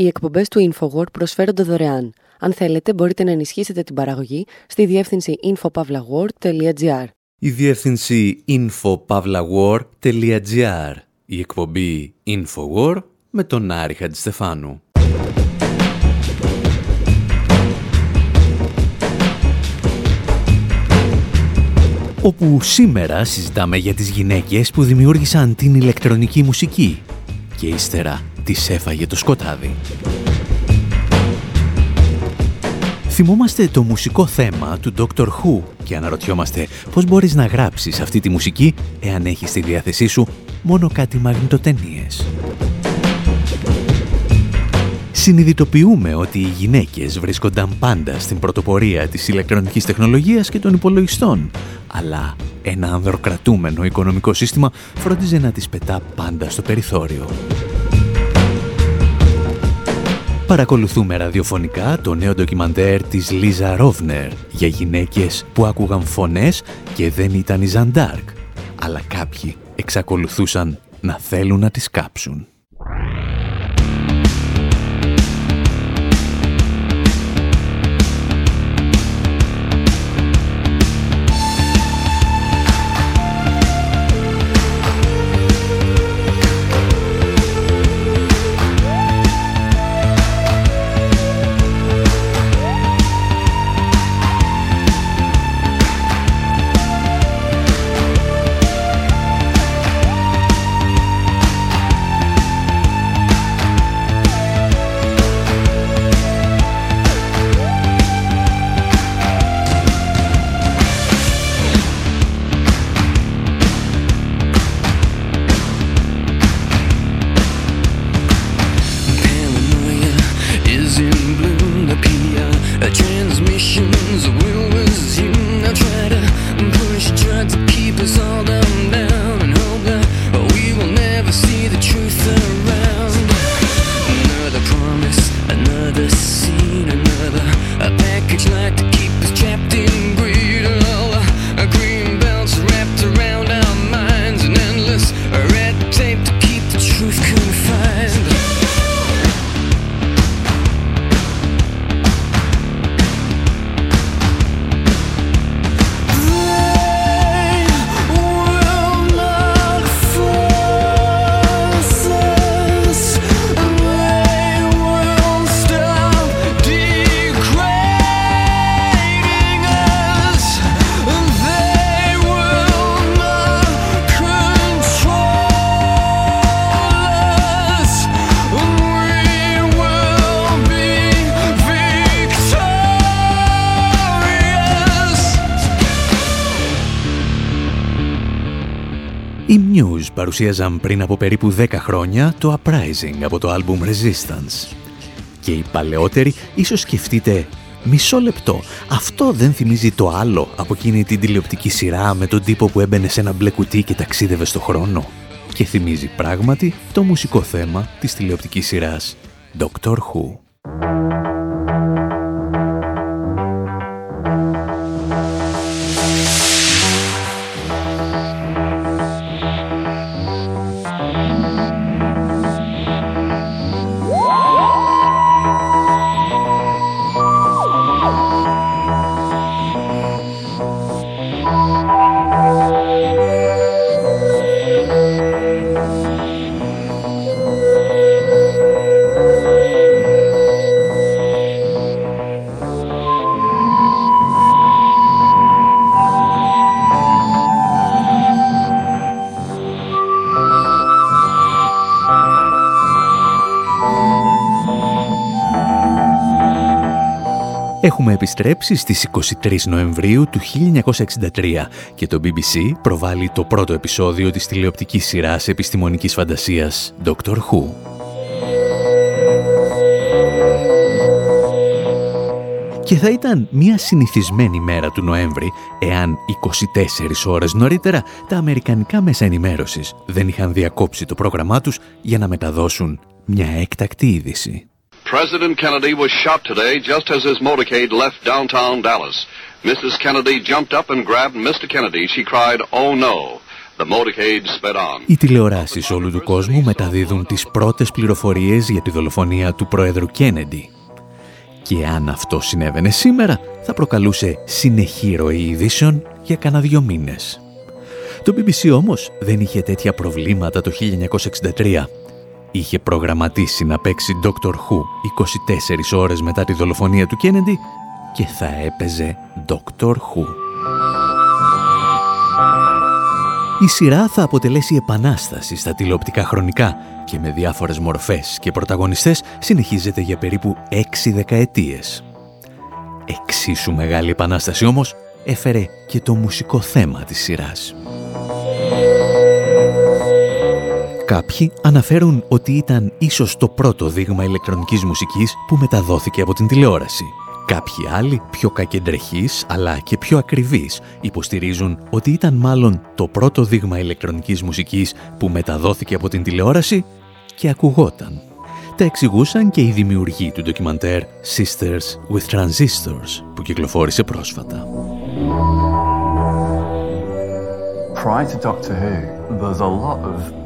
Οι εκπομπές του InfoWord προσφέρονται δωρεάν. Αν θέλετε, μπορείτε να ενισχύσετε την παραγωγή στη διεύθυνση infopavlagor.gr. Η διεύθυνση infopavlagor.gr. Η εκπομπή InfoWord με τον Άρη Χατζηστεφάνου. όπου σήμερα συζητάμε για τις γυναίκες που δημιούργησαν την ηλεκτρονική μουσική και ύστερα τις έφαγε το σκοτάδι. Θυμόμαστε το μουσικό θέμα του Dr. Who και αναρωτιόμαστε πώς μπορείς να γράψεις αυτή τη μουσική εάν έχεις στη διάθεσή σου μόνο κάτι μαγνητοτενίες. Συνειδητοποιούμε ότι οι γυναίκες βρίσκονταν πάντα στην πρωτοπορία της ηλεκτρονικής τεχνολογίας και των υπολογιστών, αλλά ένα ανδροκρατούμενο οικονομικό σύστημα φρόντιζε να τις πετά πάντα στο περιθώριο. Παρακολουθούμε ραδιοφωνικά το νέο ντοκιμαντέρ της Λίζα Ρόβνερ για γυναίκες που άκουγαν φωνές και δεν ήταν η Ζαντάρκ, αλλά κάποιοι εξακολουθούσαν να θέλουν να τις κάψουν. Παρουσίαζαν πριν από περίπου 10 χρόνια το Uprising από το άλμπουμ Resistance. Και οι παλαιότεροι ίσως σκεφτείτε Μισό λεπτό, αυτό δεν θυμίζει το άλλο από εκείνη την τηλεοπτική σειρά με τον τύπο που έμπαινε σε ένα μπλε κουτί και ταξίδευε στο χρόνο. Και θυμίζει πράγματι το μουσικό θέμα της τηλεοπτικής σειράς Doctor Who. Επιστρέψεις στις 23 Νοεμβρίου του 1963 και το BBC προβάλλει το πρώτο επεισόδιο της τηλεοπτικής σειράς επιστημονικής φαντασίας Doctor Who. Και θα ήταν μια συνηθισμένη μέρα του Νοέμβρη εάν 24 ώρες νωρίτερα τα αμερικανικά μέσα ενημέρωσης δεν είχαν διακόψει το πρόγραμμά τους για να μεταδώσουν μια έκτακτη είδηση. President Kennedy was shot today just as his motorcade left downtown Dallas. Mrs. Kennedy jumped up and grabbed Mr. Kennedy. She cried, oh no. Οι τηλεοράσεις όλου του κόσμου μεταδίδουν τις πρώτες πληροφορίες για τη δολοφονία του Πρόεδρου Κένεντι. Και αν αυτό συνέβαινε σήμερα, θα προκαλούσε συνεχή ροή ειδήσεων για κανένα δυο μήνες. Το BBC όμως δεν είχε τέτοια προβλήματα το 1963. Είχε προγραμματίσει να παίξει Doctor Who 24 ώρες μετά τη δολοφονία του Κένεντι και θα έπαιζε Doctor Who. Η σειρά θα αποτελέσει επανάσταση στα τηλεοπτικά χρονικά και με διάφορες μορφές και πρωταγωνιστές συνεχίζεται για περίπου έξι δεκαετίες. Εξίσου μεγάλη επανάσταση όμως έφερε και το μουσικό θέμα της σειράς. Κάποιοι αναφέρουν ότι ήταν ίσως το πρώτο δείγμα ηλεκτρονικής μουσικής που μεταδόθηκε από την τηλεόραση Κάποιοι άλλοι, πιο κακεντρεχείς αλλά και πιο ακριβείς, υποστηρίζουν ότι ήταν μάλλον το πρώτο δείγμα ηλεκτρονικής μουσικής που μεταδόθηκε από την τηλεόραση και ακουγόταν. Τα εξηγούσαν και οι δημιουργοί του ντοκιμαντέρ Sisters with Transistors που κυκλοφόρησε πρόσφατα. Prior to Doctor Who, there's a lot of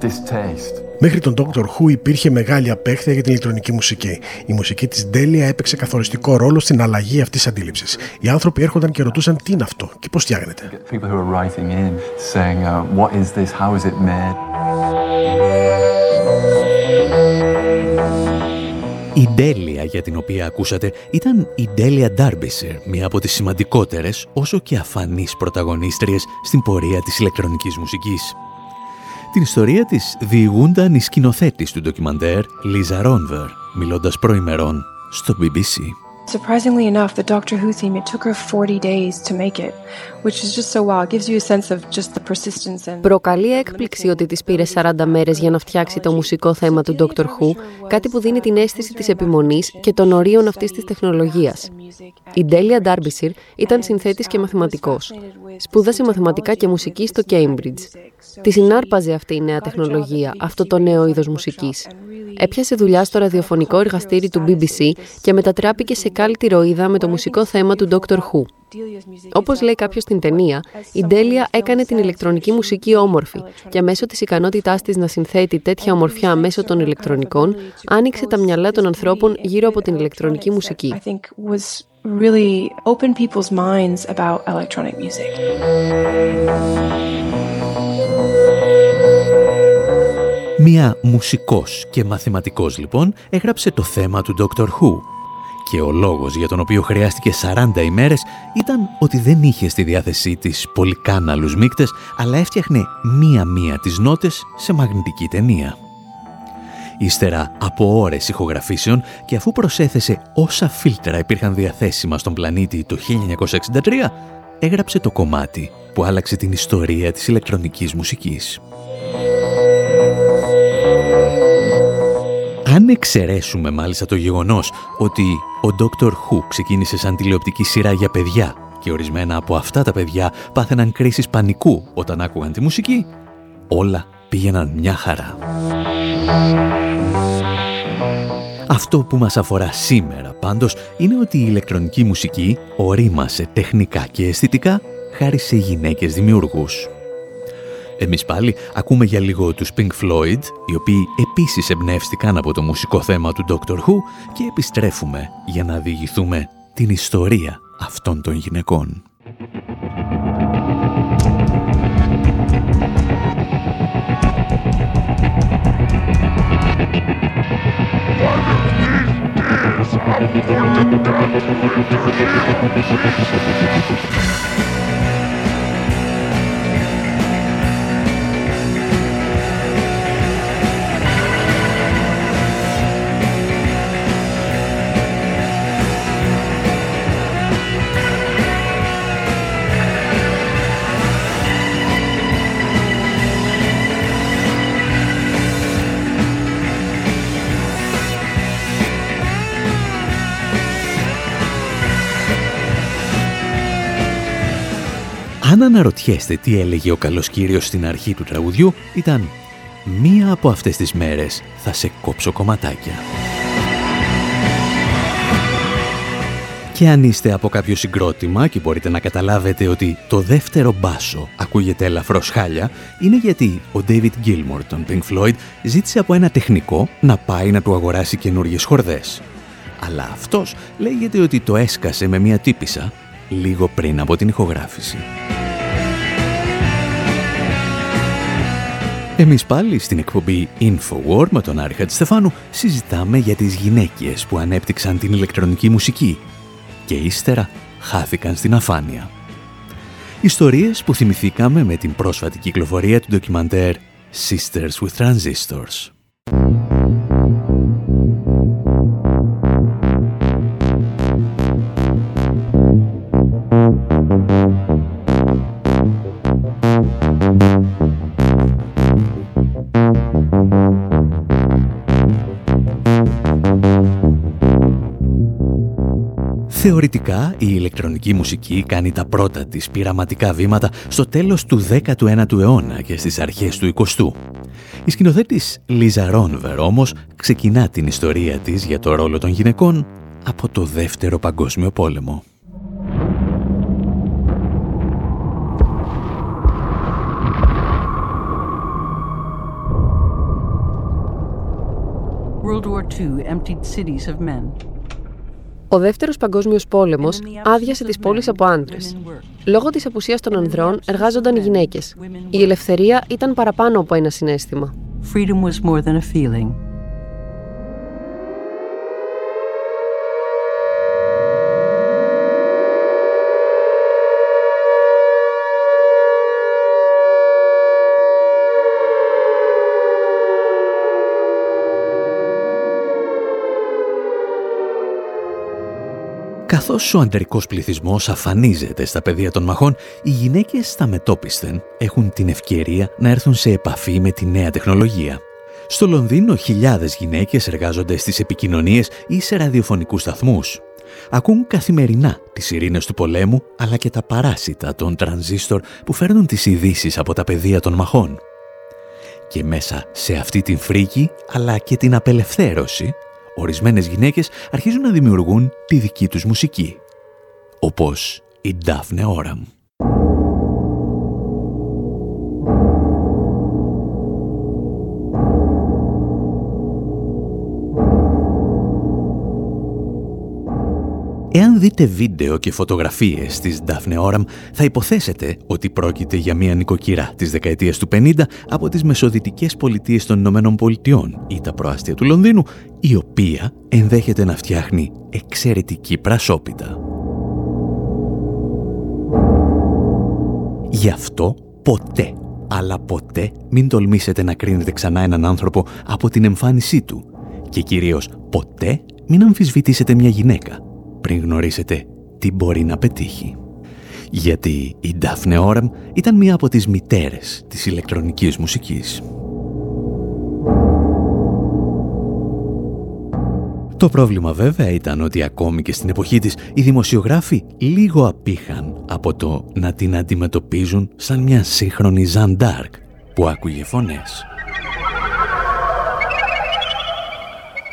distaste Μέχρι τον Dr. Who υπήρχε μεγάλη απέχθεια για την ηλεκτρονική μουσική. Η μουσική της Ντέλια έπαιξε καθοριστικό ρόλο στην αλλαγή αυτής της αντίληψης. Οι άνθρωποι έρχονταν και ρωτούσαν τι είναι αυτό και πώς φτιάχνεται. Η Ντέλια για την οποία ακούσατε ήταν η Ντέλια Ντάρμπισερ, μία από τις σημαντικότερες όσο και αφανείς πρωταγωνίστριες στην πορεία της ηλεκτρονικής μουσικής. Την ιστορία της διηγούνταν οι σκηνοθέτης του ντοκιμαντέρ Λίζα Ρόνβερ, μιλώντας προημερών στο BBC. Surprisingly enough, the Doctor Who theme, it took her 40 days to make it, which is just so wow. It gives you a sense of just the persistence and... Προκαλεί έκπληξη ότι της πήρε 40 μέρες για να φτιάξει το μουσικό θέμα του Doctor Who, κάτι που δίνει την αίσθηση της επιμονής και των ορίων αυτής της τεχνολογίας. Η Ντέλια Ντάρμπισιρ ήταν συνθέτης και μαθηματικός. Σπούδασε μαθηματικά και μουσική στο Cambridge. Της συνάρπαζε αυτή η νέα τεχνολογία, αυτό το νέο είδος μουσικής. Έπιασε δουλειά στο ραδιοφωνικό εργαστήρι του BBC και μετατράπηκε σε κάλτη ροίδα με το μουσικό θέμα του Dr. Who. Όπως λέει κάποιος στην ταινία, η Ντέλια έκανε την ηλεκτρονική μουσική όμορφη και μέσω της ικανότητάς της να συνθέτει τέτοια ομορφιά μέσω των ηλεκτρονικών, άνοιξε τα μυαλά των ανθρώπων γύρω από την ηλεκτρονική μουσική. Μία μουσικός και μαθηματικός λοιπόν έγραψε το θέμα του Dr. Who και ο λόγος για τον οποίο χρειάστηκε 40 ημέρες ήταν ότι δεν είχε στη διάθεσή της πολυκάναλους μίκτες αλλά έφτιαχνε μία-μία τις νότες σε μαγνητική ταινία. Ύστερα από ώρες ηχογραφήσεων και αφού προσέθεσε όσα φίλτρα υπήρχαν διαθέσιμα στον πλανήτη το 1963, έγραψε το κομμάτι που άλλαξε την ιστορία της ηλεκτρονικής μουσικής. Αν εξαιρέσουμε μάλιστα το γεγονός ότι ο Dr. Who ξεκίνησε σαν τηλεοπτική σειρά για παιδιά και ορισμένα από αυτά τα παιδιά πάθαιναν κρίσεις πανικού όταν άκουγαν τη μουσική, όλα πήγαιναν μια χαρά. Αυτό που μας αφορά σήμερα πάντως είναι ότι η ηλεκτρονική μουσική ορίμασε τεχνικά και αισθητικά χάρη σε γυναίκες δημιουργούς. Εμείς πάλι ακούμε για λίγο τους Pink Floyd, οι οποίοι επίσης εμπνεύστηκαν από το μουσικό θέμα του Doctor Who και επιστρέφουμε για να διηγηθούμε την ιστορία αυτών των γυναικών. Αν αναρωτιέστε τι έλεγε ο καλός κύριος στην αρχή του τραγουδιού, ήταν «Μία από αυτές τις μέρες θα σε κόψω κομματάκια». Και αν είστε από κάποιο συγκρότημα και μπορείτε να καταλάβετε ότι το δεύτερο μπάσο ακούγεται ελαφρώς χάλια, είναι γιατί ο David Gilmour των Pink Floyd ζήτησε από ένα τεχνικό να πάει να του αγοράσει καινούργιες χορδές. Αλλά αυτός λέγεται ότι το έσκασε με μια τύπησα λίγο πριν από την ηχογράφηση. Εμείς πάλι στην εκπομπή Infowar με τον Άρη Στεφάνου συζητάμε για τις γυναίκες που ανέπτυξαν την ηλεκτρονική μουσική και ύστερα χάθηκαν στην αφάνεια. Ιστορίες που θυμηθήκαμε με την πρόσφατη κυκλοφορία του ντοκιμαντέρ Sisters with Transistors. Θεωρητικά, η ηλεκτρονική μουσική κάνει τα πρώτα της πειραματικά βήματα στο τέλος του 19ου αιώνα και στις αρχές του 20ου. Η σκηνοθέτης Λίζα Ρόνβερ όμως ξεκινά την ιστορία της για το ρόλο των γυναικών από το Δεύτερο Παγκόσμιο Πόλεμο. World War II emptied cities of men. Ο Δεύτερος Παγκόσμιος Πόλεμος άδειασε τις πόλεις από άντρες. Λόγω της απουσίας των ανδρών εργάζονταν οι γυναίκες. Η ελευθερία ήταν παραπάνω από ένα συνέστημα. Καθώς ο ανδρικός πληθυσμός αφανίζεται στα πεδία των μαχών, οι γυναίκες στα μετόπισθεν έχουν την ευκαιρία να έρθουν σε επαφή με τη νέα τεχνολογία. Στο Λονδίνο χιλιάδες γυναίκες εργάζονται στις επικοινωνίες ή σε ραδιοφωνικούς σταθμούς. Ακούν καθημερινά τις ειρήνες του πολέμου, αλλά και τα παράσιτα των τρανζίστορ που φέρνουν τις ειδήσεις από τα πεδία των μαχών. Και μέσα σε αυτή την φρίκη, αλλά και την απελευθέρωση, ορισμένες γυναίκες αρχίζουν να δημιουργούν τη δική τους μουσική, όπως η Daphne Oram. Εάν δείτε βίντεο και φωτογραφίες της Daphne Oram, θα υποθέσετε ότι πρόκειται για μια νοικοκυρά της δεκαετίας του 50 από τις μεσοδυτικές πολιτείες των Ηνωμένων Πολιτειών ή τα προάστια του Λονδίνου, η οποία ενδέχεται να φτιάχνει εξαιρετική πρασόπιτα. Γι' αυτό ποτέ, αλλά ποτέ μην τολμήσετε να κρίνετε ξανά έναν άνθρωπο από την εμφάνισή του και κυρίως ποτέ μην αμφισβητήσετε μια γυναίκα πριν γνωρίσετε τι μπορεί να πετύχει. Γιατί η Daphne Oram ήταν μία από τις μητέρες της ηλεκτρονικής μουσικής. Το πρόβλημα βέβαια ήταν ότι ακόμη και στην εποχή της οι δημοσιογράφοι λίγο απήχαν από το να την αντιμετωπίζουν σαν μια σύγχρονη Ζαν Ντάρκ που άκουγε φωνές.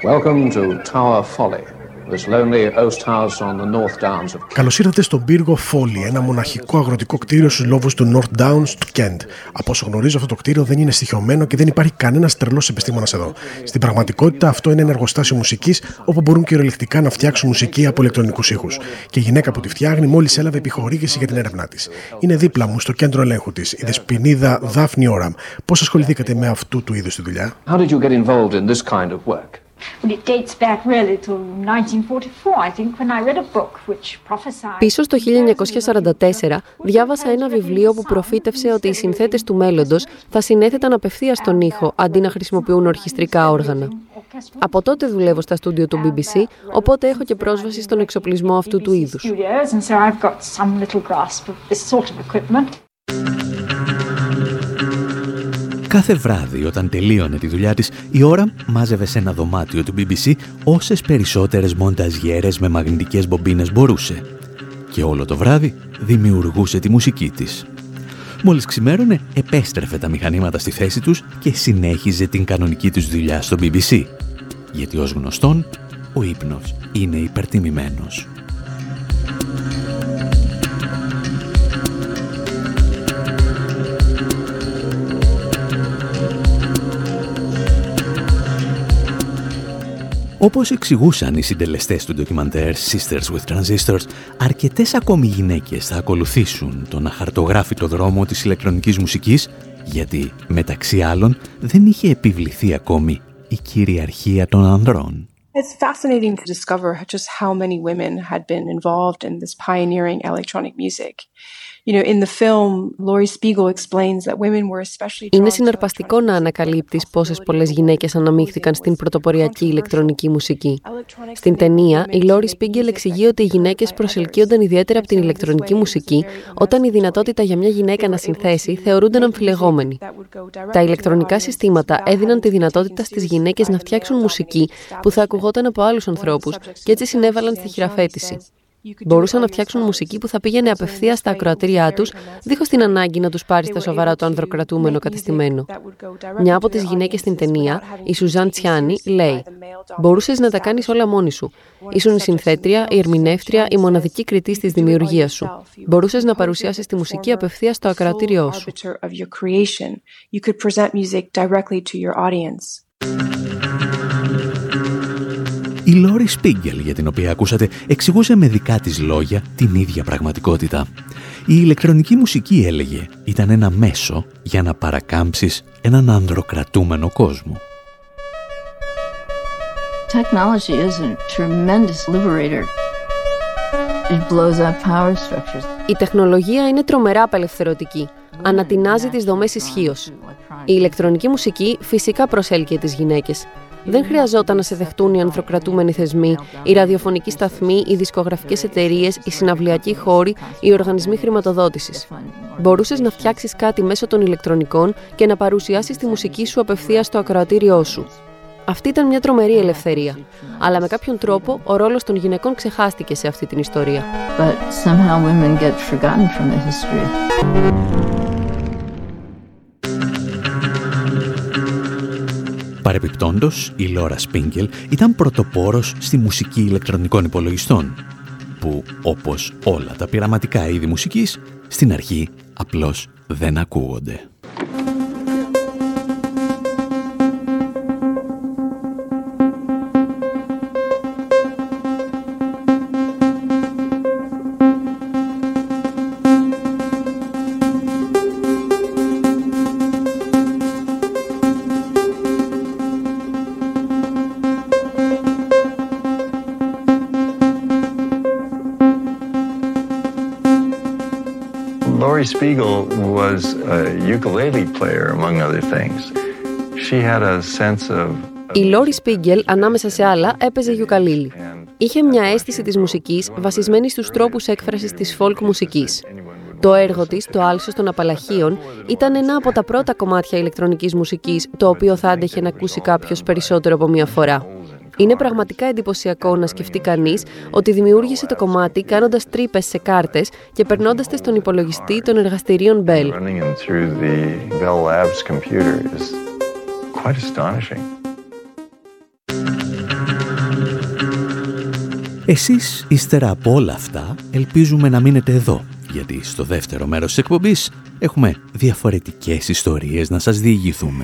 Welcome to Tower Folly. Καλώς ήρθατε στον πύργο Φόλι, ένα μοναχικό αγροτικό κτίριο στους λόβους του North Downs του Kent. Από όσο γνωρίζω, αυτό το κτίριο δεν είναι στοιχειωμένο και δεν υπάρχει κανένας τρελός επιστήμονας εδώ. Στην πραγματικότητα, αυτό είναι ένα εργοστάσιο μουσικής όπου μπορούν κυριολεκτικά να φτιάξουν μουσική από ηλεκτρονικούς ήχους. Και η γυναίκα που τη φτιάχνει μόλις έλαβε επιχορήγηση για την έρευνά της. Είναι δίπλα μου στο κέντρο ελέγχου της, η δεσπινίδα Δάφνη Όραμ. Πώς ασχοληθήκατε με αυτού του είδους τη δουλειά; Πίσω στο 1944 διάβασα ένα βιβλίο που προφήτευσε ότι οι συνθέτες του μέλλοντος θα συνέθεταν απευθείας στον ήχο αντί να χρησιμοποιούν ορχιστρικά όργανα. Από τότε δουλεύω στα στούντιο του BBC, οπότε έχω και πρόσβαση στον εξοπλισμό αυτού του είδους. Κάθε βράδυ όταν τελείωνε τη δουλειά της, η ώρα μάζευε σε ένα δωμάτιο του BBC όσες περισσότερες μονταζιέρες με μαγνητικές μπομπίνες μπορούσε. Και όλο το βράδυ δημιουργούσε τη μουσική της. Μόλις ξημέρωνε, επέστρεφε τα μηχανήματα στη θέση τους και συνέχιζε την κανονική τους δουλειά στο BBC. Γιατί ως γνωστόν, ο ύπνος είναι υπερτιμημένος. Όπως εξηγούσαν οι συντελεστές του ντοκιμαντέρ Sisters with Transistors, αρκετές ακόμη γυναίκες θα ακολουθήσουν τον αχαρτογράφητο δρόμο της ηλεκτρονικής μουσικής, γιατί, μεταξύ άλλων, δεν είχε επιβληθεί ακόμη η κυριαρχία των ανδρών. It's fascinating to discover just how many women had been involved in this pioneering electronic music. Είναι συναρπαστικό να ανακαλύπτεις πόσες πολλές γυναίκες αναμίχθηκαν στην πρωτοποριακή ηλεκτρονική μουσική. Στην ταινία, η Λόρι Σπίγκελ εξηγεί ότι οι γυναίκες προσελκύονταν ιδιαίτερα από την ηλεκτρονική μουσική όταν η δυνατότητα για μια γυναίκα να συνθέσει θεωρούνταν αμφιλεγόμενη. Τα ηλεκτρονικά συστήματα έδιναν τη δυνατότητα στις γυναίκες να φτιάξουν μουσική που θα ακουγόταν από άλλους ανθρώπους και έτσι συνέβαλαν στη χειραφέτηση. Μπορούσαν να φτιάξουν μουσική που θα πήγαινε απευθεία στα ακροατήριά τους, δίχως την ανάγκη να τους πάρει στα σοβαρά το ανδροκρατούμενο κατεστημένο. Μια από τις γυναίκες στην ταινία, η Σουζάν Τσιάνι, λέει: Μπορούσες να τα κάνεις όλα μόνη σου. Ήσουν η συνθέτρια, η ερμηνεύτρια, η μοναδική κριτής της δημιουργίας σου. Μπορούσες να παρουσιάσεις τη μουσική απευθεία στο ακροατήριό σου. Η Λόρι Σπίγκελ, για την οποία ακούσατε, εξηγούσε με δικά της λόγια την ίδια πραγματικότητα. Η ηλεκτρονική μουσική, έλεγε, ήταν ένα μέσο για να παρακάμψεις έναν ανδροκρατούμενο κόσμο. Technology is a tremendous liberator. It blows up power structures. Η τεχνολογία είναι τρομερά απελευθερωτική. Ανατινάζει τις δομές ισχύως. Η ηλεκτρονική μουσική φυσικά προσέλκυε τις γυναίκες. Δεν χρειαζόταν να σε δεχτούν οι ανθρωκρατούμενοι θεσμοί, οι ραδιοφωνικοί σταθμοί, οι δισκογραφικές εταιρείες, οι συναυλιακοί χώροι, οι οργανισμοί χρηματοδότησης. Μπορούσες να φτιάξεις κάτι μέσω των ηλεκτρονικών και να παρουσιάσεις τη μουσική σου απευθείας στο ακροατήριό σου. Αυτή ήταν μια τρομερή ελευθερία. Αλλά με κάποιον τρόπο ο ρόλος των γυναικών ξεχάστηκε σε αυτή την ιστορία. Παρεπιπτόντος, η Λόρα Σπίγκελ ήταν πρωτοπόρος στη μουσική ηλεκτρονικών υπολογιστών, που, όπως όλα τα πειραματικά είδη μουσικής, στην αρχή απλώς δεν ακούγονται. A ukulele player, among other things. She had a sense of η Λόρι Σπίγκελ, ανάμεσα σε άλλα, έπαιζε γιουκαλίλι. Είχε μια αίσθηση της μουσικής βασισμένη στους τρόπους έκφρασης της folk μουσικής. Το έργο της, το άλσος των απαλαχίων, ήταν ένα από τα πρώτα κομμάτια ηλεκτρονικής μουσικής, το οποίο θα άντεχε να ακούσει κάποιος περισσότερο από μία φορά. Είναι πραγματικά εντυπωσιακό να σκεφτεί κανείς ότι δημιούργησε το κομμάτι κάνοντας τρύπες σε κάρτες και περνώντας τε στον υπολογιστή των εργαστηρίων Bell. Εσείς, ύστερα από όλα αυτά, ελπίζουμε να μείνετε εδώ, γιατί στο δεύτερο μέρος της εκπομπής έχουμε διαφορετικές ιστορίες να σας διηγηθούμε.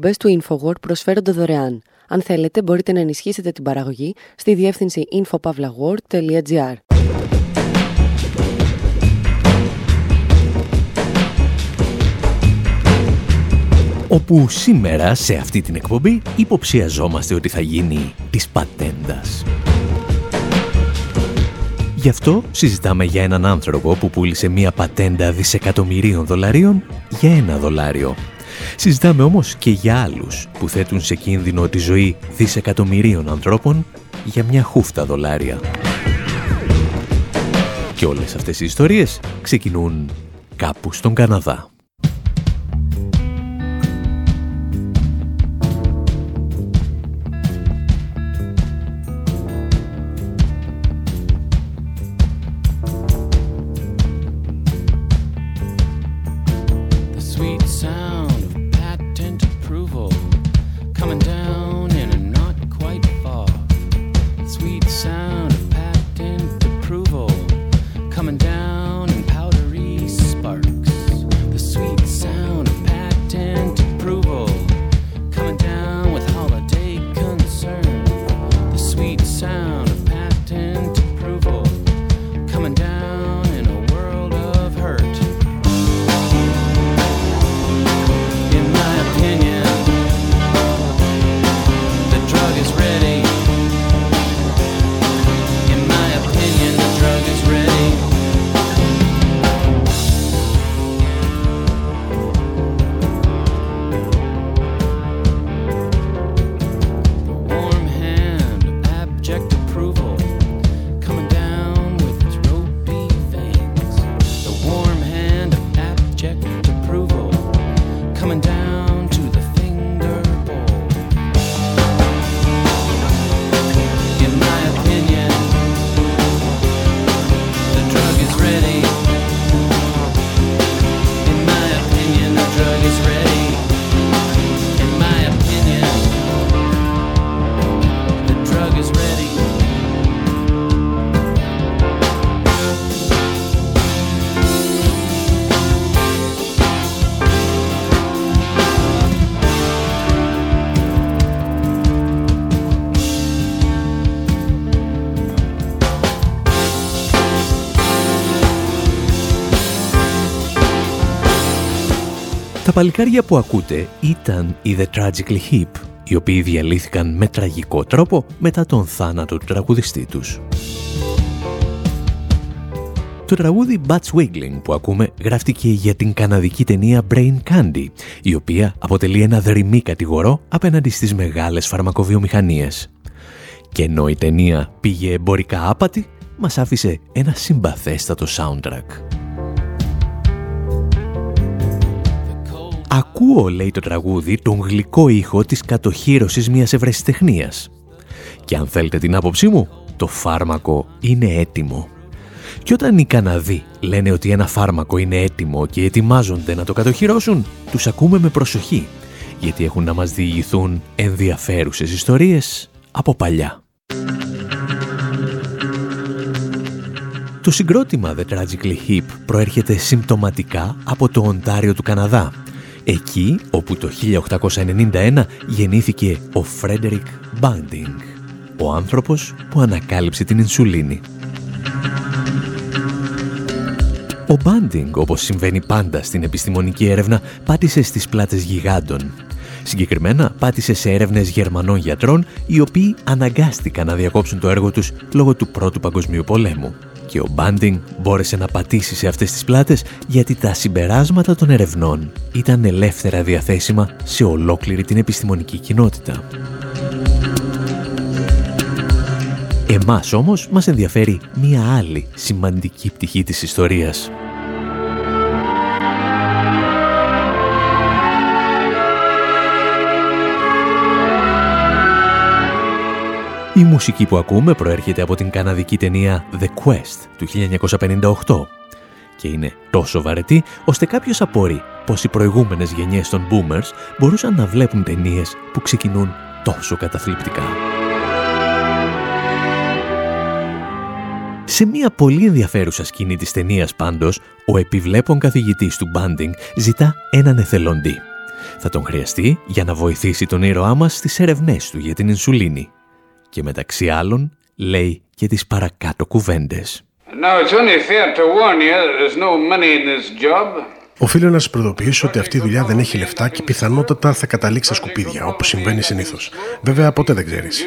Οι εκπομπές του InfoWord προσφέρονται δωρεάν. Αν θέλετε, μπορείτε να ενισχύσετε την παραγωγή στη διεύθυνση infopavlagor.gr. όπου σήμερα σε αυτή την εκπομπή υποψιαζόμαστε ότι θα γίνει της πατέντας. Γι' αυτό συζητάμε για έναν άνθρωπο που πούλησε μία πατέντα δισεκατομμυρίων δολαρίων για ένα δολάριο. Συζητάμε όμως και για άλλους που θέτουν σε κίνδυνο τη ζωή δισεκατομμυρίων ανθρώπων για μια χούφτα δολάρια. Και όλες αυτές οι ιστορίες ξεκινούν κάπου στον Καναδά. Τα παλικάρια που ακούτε ήταν οι The Tragically Hip, οι οποίοι διαλύθηκαν με τραγικό τρόπο μετά τον θάνατο του τραγουδιστή τους. Το τραγούδι Bats Wiggling που ακούμε γράφτηκε για την καναδική ταινία Brain Candy, η οποία αποτελεί ένα δρυμή κατηγορό απέναντι στις μεγάλες φαρμακοβιομηχανίες. Και ενώ η ταινία πήγε εμπορικά άπατη, μας άφησε ένα συμπαθέστατο soundtrack. Ακούω, λέει το τραγούδι, τον γλυκό ήχο της κατοχύρωσης μιας ευρεσιτεχνίας. Και αν θέλετε την άποψή μου, το φάρμακο είναι έτοιμο. Και όταν οι Καναδοί λένε ότι ένα φάρμακο είναι έτοιμο και ετοιμάζονται να το κατοχυρώσουν, τους ακούμε με προσοχή, γιατί έχουν να μας διηγηθούν ενδιαφέρουσες ιστορίες από παλιά. Το συγκρότημα The Tragically Hip προέρχεται συμπτωματικά από το Οντάριο του Καναδά Εκεί όπου το 1891 γεννήθηκε ο Φρέντερικ Μπάντινγκ, ο άνθρωπος που ανακάλυψε την ινσουλίνη. Ο Μπάντινγκ, όπως συμβαίνει πάντα στην επιστημονική έρευνα, πάτησε στις πλάτες γιγάντων. Συγκεκριμένα πάτησε σε έρευνες Γερμανών γιατρών, οι οποίοι αναγκάστηκαν να διακόψουν το έργο τους λόγω του Πρώτου Παγκοσμίου Πολέμου και ο Μπάντινγκ μπόρεσε να πατήσει σε αυτές τις πλάτες γιατί τα συμπεράσματα των ερευνών ήταν ελεύθερα διαθέσιμα σε ολόκληρη την επιστημονική κοινότητα. Εμάς όμως μας ενδιαφέρει μία άλλη σημαντική πτυχή της ιστορίας. Μουσική που ακούμε προέρχεται από την καναδική ταινία The Quest του 1958 και είναι τόσο βαρετή ώστε κάποιος απορεί πως οι προηγούμενες γενιές των boomers μπορούσαν να βλέπουν ταινίες που ξεκινούν τόσο καταθλιπτικά. Σε μια πολύ ενδιαφέρουσα σκηνή της ταινίας πάντως, ο επιβλέπων καθηγητής του Banding ζητά έναν εθελοντή Θα τον χρειαστεί για να βοηθήσει τον ήρωά μας στις ερευνές του για την ινσουλίνη. Και μεταξύ άλλων λέει και τις παρακάτω κουβέντες. Οφείλω να σας προειδοποιήσω ότι αυτή η δουλειά δεν έχει λεφτά και πιθανότατα θα καταλήξει στα σκουπίδια, όπως συμβαίνει συνήθως. Βέβαια, ποτέ δεν ξέρεις.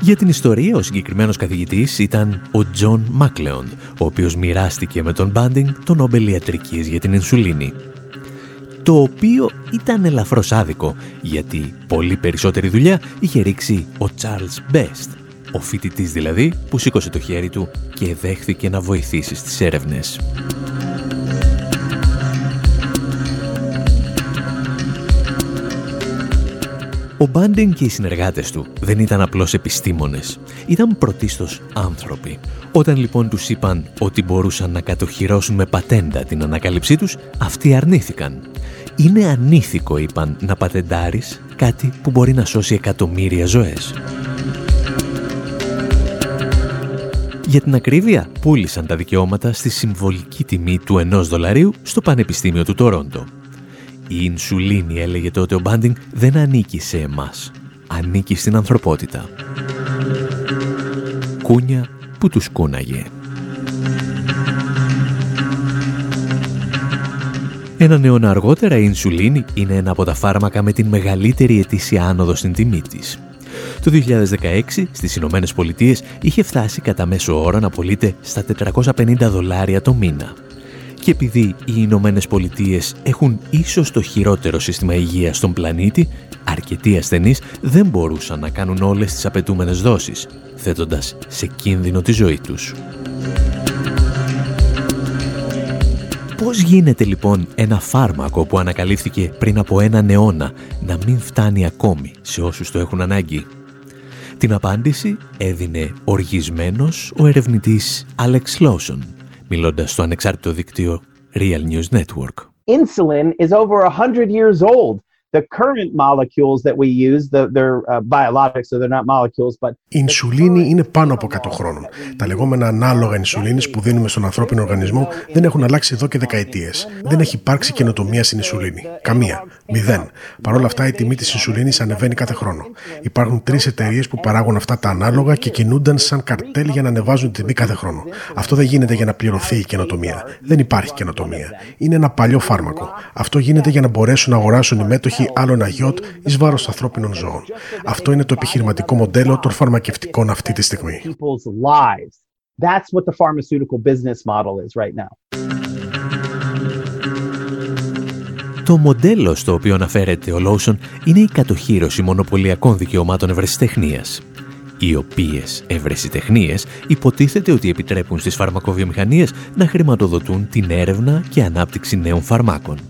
Για την ιστορία, ο συγκεκριμένος καθηγητής ήταν ο Τζον Μάκλεον, ο οποίος μοιράστηκε με τον Μπάντινγκ το Νόμπελ Ιατρικής για την Ινσουλίνη. Το οποίο ήταν ελαφρώς άδικο, γιατί πολύ περισσότερη δουλειά είχε ρίξει ο Charles Best, ο φοιτητής δηλαδή που σήκωσε το χέρι του και δέχθηκε να βοηθήσει στις έρευνες. Ο Μπάντιν και οι συνεργάτες του δεν ήταν απλώς επιστήμονες, ήταν πρωτίστως άνθρωποι. Όταν λοιπόν τους είπαν ότι μπορούσαν να κατοχυρώσουν με πατέντα την ανακάλυψή τους, αυτοί αρνήθηκαν. Είναι ανήθικο, είπαν, να πατεντάρεις κάτι που μπορεί να σώσει εκατομμύρια ζωές. Για την ακρίβεια, πούλησαν τα δικαιώματα στη συμβολική τιμή του ενός δολαρίου στο Πανεπιστήμιο του Τορόντο. Η ινσουλίνη, έλεγε τότε ο Μπάντινγκ, δεν ανήκει σε εμάς. Ανήκει στην ανθρωπότητα. Κούνια που τους κούναγε. Ένα αιώνα αργότερα η ινσουλίνη είναι ένα από τα φάρμακα με την μεγαλύτερη ετήσια άνοδο στην τιμή της. Το 2016 στις Ηνωμένες Πολιτείες είχε φτάσει κατά μέσο όρο να πωλείται στα 450 δολάρια το μήνα. Και επειδή οι Ηνωμένες Πολιτείες έχουν ίσως το χειρότερο σύστημα υγείας στον πλανήτη, αρκετοί ασθενείς δεν μπορούσαν να κάνουν όλες τις απαιτούμενες δόσεις, θέτοντας σε κίνδυνο τη ζωή τους. Πώς γίνεται λοιπόν ένα φάρμακο που ανακαλύφθηκε πριν από έναν αιώνα να μην φτάνει ακόμη σε όσους το έχουν ανάγκη; Την απάντηση έδινε οργισμένος ο ερευνητής Alex Lawson, μιλώντας στο ανεξάρτητο δίκτυο Real News Network. Insulin is over 100 years old. The current molecules that we use, the, they're uh, biologics, so they're not molecules, but... Η ινσουλίνη είναι πάνω από 100 χρόνων. Τα λεγόμενα ανάλογα ινσουλίνης που δίνουμε στον ανθρώπινο οργανισμό δεν έχουν αλλάξει εδώ και δεκαετίες. Δεν έχει υπάρξει καινοτομία στην ινσουλίνη. Καμία. Μηδέν. Παρ' όλα αυτά η τιμή της ινσουλίνης ανεβαίνει κάθε χρόνο. Υπάρχουν τρεις εταιρείες που παράγουν αυτά τα ανάλογα και κινούνταν σαν καρτέλ για να ανεβάζουν την τιμή κάθε χρόνο. Αυτό δεν γίνεται για να πληρωθεί η καινοτομία. Δεν υπάρχει καινοτομία. Είναι ένα παλιό φάρμακο. Αυτό γίνεται για να μπορέσουν να αγοράσουν οι μέτοχοι έχει άλλο ένα γιότ εις βάρος ανθρώπινων ζώων. Αυτό είναι το επιχειρηματικό μοντέλο των φαρμακευτικών αυτή τη στιγμή. Το μοντέλο στο οποίο αναφέρεται ο Λόουσον είναι η κατοχήρωση μονοπωλιακών δικαιωμάτων ευρεσιτεχνίας οι οποίες ευρεσιτεχνίες υποτίθεται ότι επιτρέπουν στις φαρμακοβιομηχανίες να χρηματοδοτούν την έρευνα και ανάπτυξη νέων φαρμάκων.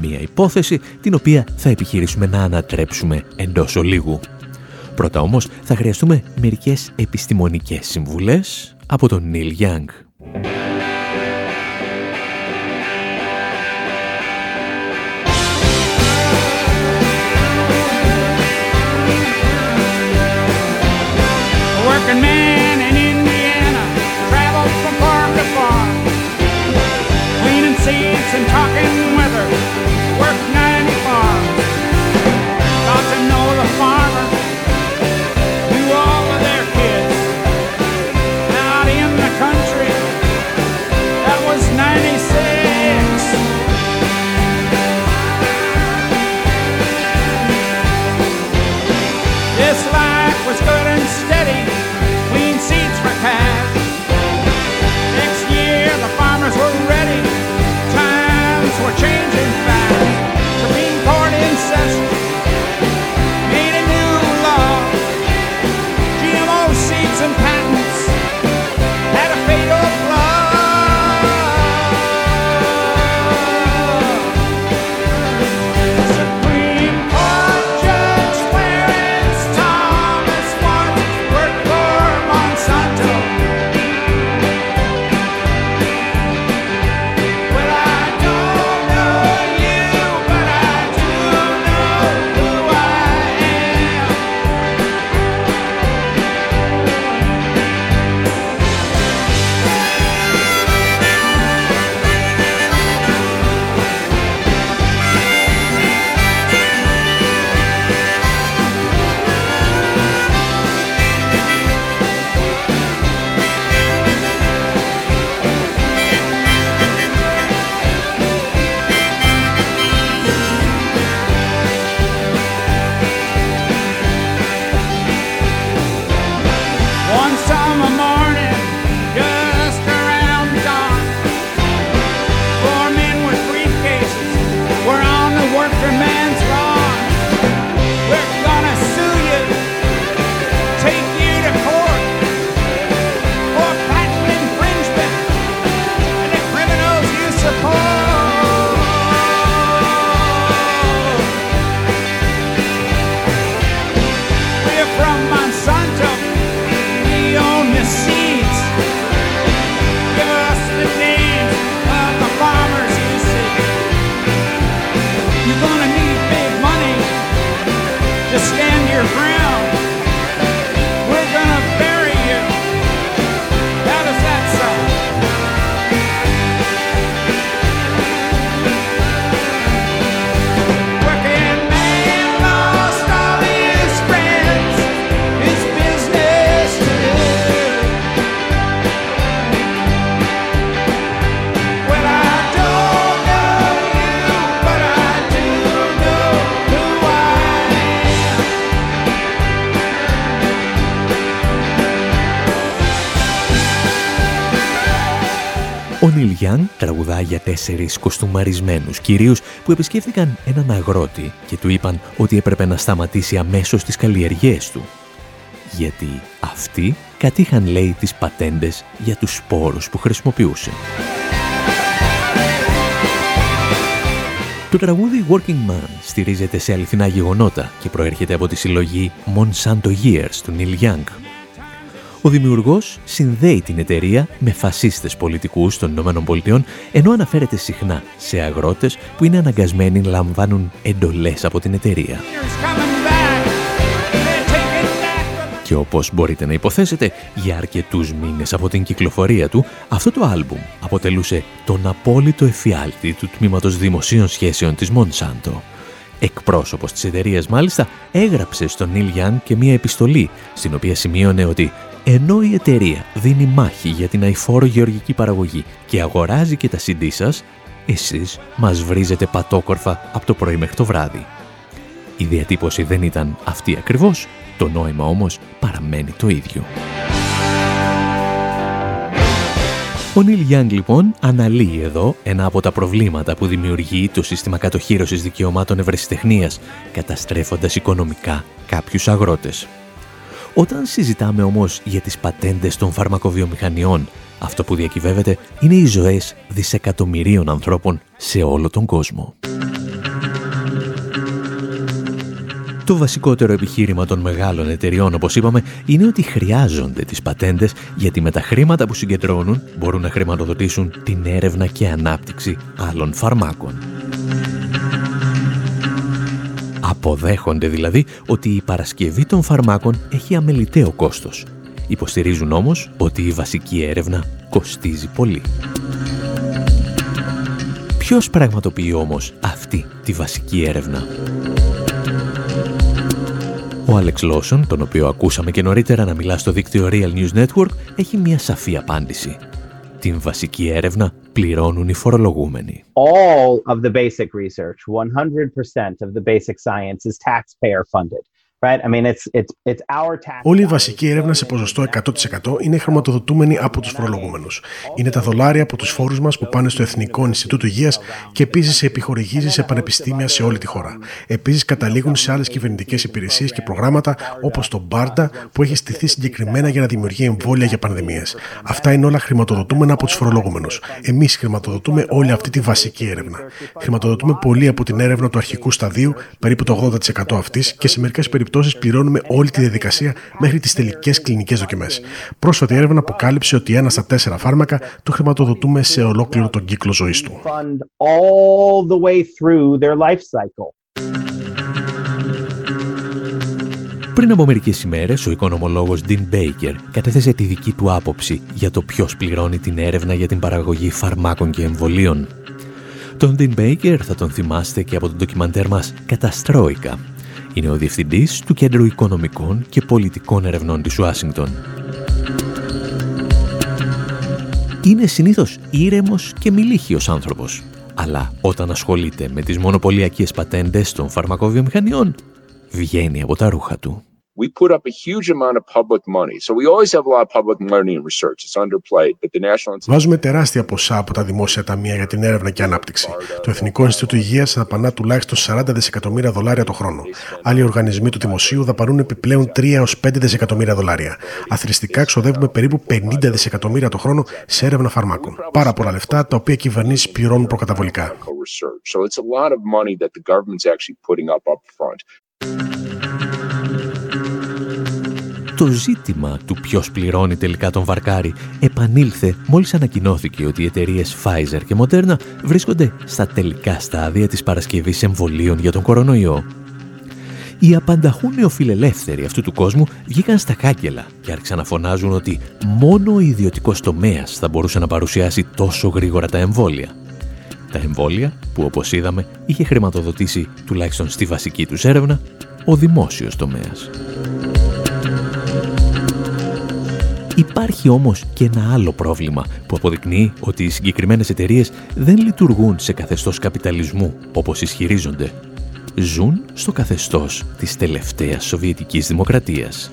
Μία υπόθεση την οποία θα επιχειρήσουμε να ανατρέψουμε εντός ολίγου. Πρώτα όμως θα χρειαστούμε μερικές επιστημονικές συμβουλές από τον Νίλ Γιάνγκ. Ο Νίλ Γιάνγκ τραγουδά για τέσσερις κοστούμαρισμένους κυρίους που επισκέφθηκαν έναν αγρότη και του είπαν ότι έπρεπε να σταματήσει αμέσως τις καλλιεργίες του. Γιατί αυτοί κατήχαν, λέει, τις πατέντες για τους σπόρους που χρησιμοποιούσε. Το τραγούδι Working Man στηρίζεται σε αληθινά γεγονότα και προέρχεται από τη συλλογή Monsanto Years του Neil Young. Ο δημιουργός συνδέει την εταιρεία με φασίστες πολιτικούς των ΗΠΑ ενώ αναφέρεται συχνά σε αγρότες που είναι αναγκασμένοι να λαμβάνουν εντολές από την εταιρεία. Και όπως μπορείτε να υποθέσετε, για αρκετούς μήνες από την κυκλοφορία του, αυτό το άλμπουμ αποτελούσε τον απόλυτο εφιάλτη του τμήματος δημοσίων σχέσεων της Μονσάντο. Εκπρόσωπος της εταιρείας μάλιστα έγραψε στον Νίλ Γιάν και μία επιστολή, στην οποία σημείωνε ότι ενώ η εταιρεία δίνει μάχη για την αηφόρο γεωργική παραγωγή και αγοράζει και τα CD σας, εσείς μας βρίζετε πατόκορφα από το πρωί μέχρι το βράδυ. Η διατύπωση δεν ήταν αυτή ακριβώς, το νόημα όμως παραμένει το ίδιο. Ο Νίλ Γιάνγκ λοιπόν αναλύει εδώ ένα από τα προβλήματα που δημιουργεί το σύστημα κατοχύρωσης δικαιωμάτων ευρεσιτεχνίας, καταστρέφοντας οικονομικά κάποιους αγρότες. Όταν συζητάμε όμως για τις πατέντες των φαρμακοβιομηχανιών, αυτό που διακυβεύεται είναι οι ζωές δισεκατομμυρίων ανθρώπων σε όλο τον κόσμο. Το βασικότερο επιχείρημα των μεγάλων εταιριών, όπως είπαμε, είναι ότι χρειάζονται τις πατέντες γιατί με τα χρήματα που συγκεντρώνουν μπορούν να χρηματοδοτήσουν την έρευνα και ανάπτυξη άλλων φαρμάκων. Αποδέχονται δηλαδή ότι η παρασκευή των φαρμάκων έχει αμεληταίο κόστος. Υποστηρίζουν όμως ότι η βασική έρευνα κοστίζει πολύ. Ποιος πραγματοποιεί όμως αυτή τη βασική έρευνα; Ο Άλεξ Λόσον, τον οποίο ακούσαμε και νωρίτερα να μιλά στο δίκτυο Real News Network, έχει μια σαφή απάντηση. Την βασική έρευνα πληρώνουν οι φορολογούμενοι. All of the basic research, 100% of the basic science is taxpayer funded. Όλη η βασική έρευνα σε ποσοστό 100% είναι χρηματοδοτούμενη από τους φορολογούμενους. Είναι τα δολάρια από τους φόρους μας που πάνε στο Εθνικό Ινστιτούτο Υγείας και επίσης σε επιχορηγήσεις σε πανεπιστήμια σε όλη τη χώρα. Επίσης καταλήγουν σε άλλες κυβερνητικές υπηρεσίες και προγράμματα όπως το Μπάρντα που έχει στηθεί συγκεκριμένα για να δημιουργεί εμβόλια για πανδημίες. Αυτά είναι όλα χρηματοδοτούμενα από τους φορολογούμενους. Εμείς χρηματοδοτούμε όλη αυτή τη βασική έρευνα. Χρηματοδοτούμε πολύ από την έρευνα του αρχικού σταδίου, περίπου το 80% αυτής και σε μερικές περιπτώσεις περιπτώσεις πληρώνουμε όλη τη διαδικασία μέχρι τις τελικές κλινικές δοκιμές. Πρόσφατη έρευνα αποκάλυψε ότι ένα στα τέσσερα φάρμακα το χρηματοδοτούμε σε ολόκληρο τον κύκλο ζωής του. Πριν από μερικές ημέρες, ο οικονομολόγος Dean Baker κατέθεσε τη δική του άποψη για το ποιος πληρώνει την έρευνα για την παραγωγή φαρμάκων και εμβολίων. Τον Dean Baker θα τον θυμάστε και από το ντοκιμαντέρ μας «Καταστρόικα», είναι ο Διευθυντής του Κέντρου Οικονομικών και Πολιτικών Ερευνών της Ουάσιγκτον. Είναι συνήθως ήρεμος και μιλήχιος άνθρωπος, αλλά όταν ασχολείται με τις μονοπωλιακές πατέντες των φαρμακοβιομηχανιών, βγαίνει από τα ρούχα του. We put up a huge amount of public money. So we always have a lot of public money in research. It's underplayed. But the National Βάζουμε τεράστια ποσά από τα δημόσια ταμεία για την έρευνα και ανάπτυξη. Το Εθνικό Ινστιτούτο Υγείας δαπανά τουλάχιστον 40 δισεκατομμύρια δολάρια το χρόνο. Άλλοι οργανισμοί του δημοσίου δαπανούν επιπλέον 3 έως 5 δισεκατομμύρια δολάρια. Αθρηστικά ξοδεύουμε περίπου 50 δισεκατομμύρια το χρόνο σε έρευνα φαρμάκων. Πάρα πολλά λεφτά τα οποία οι κυβερνήσεις πληρώνουν προκαταβολικά. So it's a lot of money that the government's actually putting up up front. Το ζήτημα του ποιος πληρώνει τελικά τον Βαρκάρι επανήλθε μόλις ανακοινώθηκε ότι οι εταιρείες Pfizer και Moderna βρίσκονται στα τελικά στάδια της παρασκευής εμβολίων για τον κορονοϊό. Οι απανταχούν νεοφιλελεύθεροι αυτού του κόσμου βγήκαν στα κάγκελα και άρχισαν να φωνάζουν ότι μόνο ο ιδιωτικός τομέας θα μπορούσε να παρουσιάσει τόσο γρήγορα τα εμβόλια. Τα εμβόλια που όπως είδαμε είχε χρηματοδοτήσει τουλάχιστον στη βασική τους έρευνα ο δημόσιος τομέας. Υπάρχει όμως και ένα άλλο πρόβλημα που αποδεικνύει ότι οι συγκεκριμένες εταιρείες δεν λειτουργούν σε καθεστώς καπιταλισμού όπως ισχυρίζονται. Ζουν στο καθεστώς της τελευταίας Σοβιετικής Δημοκρατίας.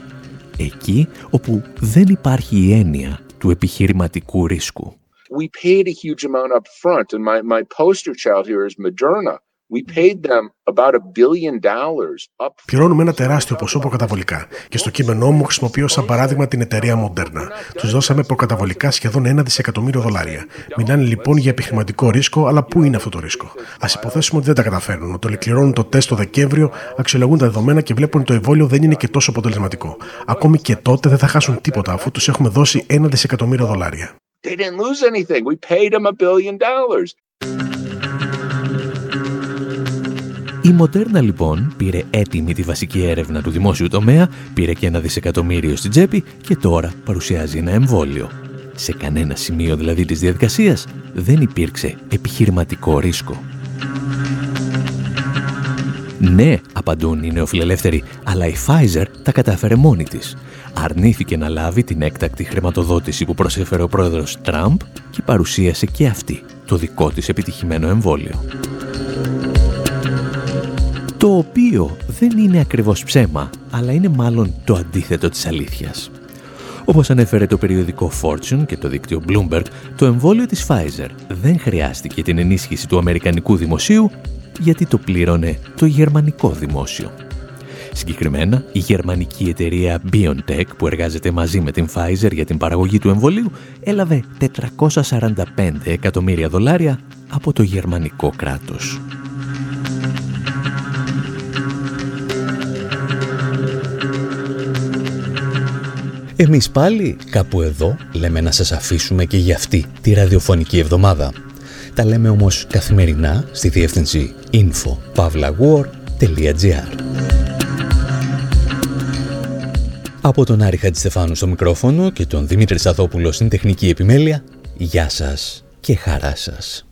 Εκεί όπου δεν υπάρχει η έννοια του επιχειρηματικού ρίσκου. we paid a huge amount up front. And my, my poster child here is Moderna. We paid them about a billion dollars up. Πληρώνουμε ένα τεράστιο ποσό προκαταβολικά. Και στο κείμενό μου χρησιμοποιώ σαν παράδειγμα την εταιρεία Moderna. Τους δώσαμε προκαταβολικά σχεδόν ένα δισεκατομμύριο δολάρια. Μιλάνε λοιπόν για επιχειρηματικό ρίσκο, αλλά πού είναι αυτό το ρίσκο; Α υποθέσουμε ότι δεν τα καταφέρνουν, ότι ολοκληρώνουν το τεστ το Δεκέμβριο, αξιολογούν τα δεδομένα και βλέπουν ότι το εμβόλιο δεν είναι και τόσο αποτελεσματικό. Ακόμη και τότε δεν θα χάσουν τίποτα αφού τους έχουμε δώσει ένα δισεκατομμύριο δολάρια. They didn't lose anything. We paid them a billion dollars. Η Μοντέρνα λοιπόν πήρε έτοιμη τη βασική έρευνα του δημόσιου τομέα, πήρε και ένα δισεκατομμύριο στην τσέπη και τώρα παρουσιάζει ένα εμβόλιο. Σε κανένα σημείο δηλαδή της διαδικασίας δεν υπήρξε επιχειρηματικό ρίσκο. Ναι, απαντούν οι νεοφιλελεύθεροι, αλλά η Pfizer τα κατάφερε μόνη της. Αρνήθηκε να λάβει την έκτακτη χρηματοδότηση που προσέφερε ο πρόεδρος Τραμπ και παρουσίασε και αυτή το δικό της επιτυχημένο εμβόλιο το οποίο δεν είναι ακριβώς ψέμα, αλλά είναι μάλλον το αντίθετο της αλήθειας. Όπως ανέφερε το περιοδικό Fortune και το δίκτυο Bloomberg, το εμβόλιο της Pfizer δεν χρειάστηκε την ενίσχυση του Αμερικανικού δημοσίου γιατί το πλήρωνε το γερμανικό δημόσιο. Συγκεκριμένα, η γερμανική εταιρεία BioNTech που εργάζεται μαζί με την Pfizer για την παραγωγή του εμβολίου έλαβε 445 εκατομμύρια δολάρια από το γερμανικό κράτος. Εμείς πάλι κάπου εδώ λέμε να σας αφήσουμε και για αυτή τη ραδιοφωνική εβδομάδα. Τα λέμε όμως καθημερινά στη διεύθυνση info.pavlawar.gr Από τον Άρη Χατζηστεφάνου στο μικρόφωνο και τον Δημήτρη Σαθόπουλο στην τεχνική επιμέλεια, γεια σας και χαρά σας.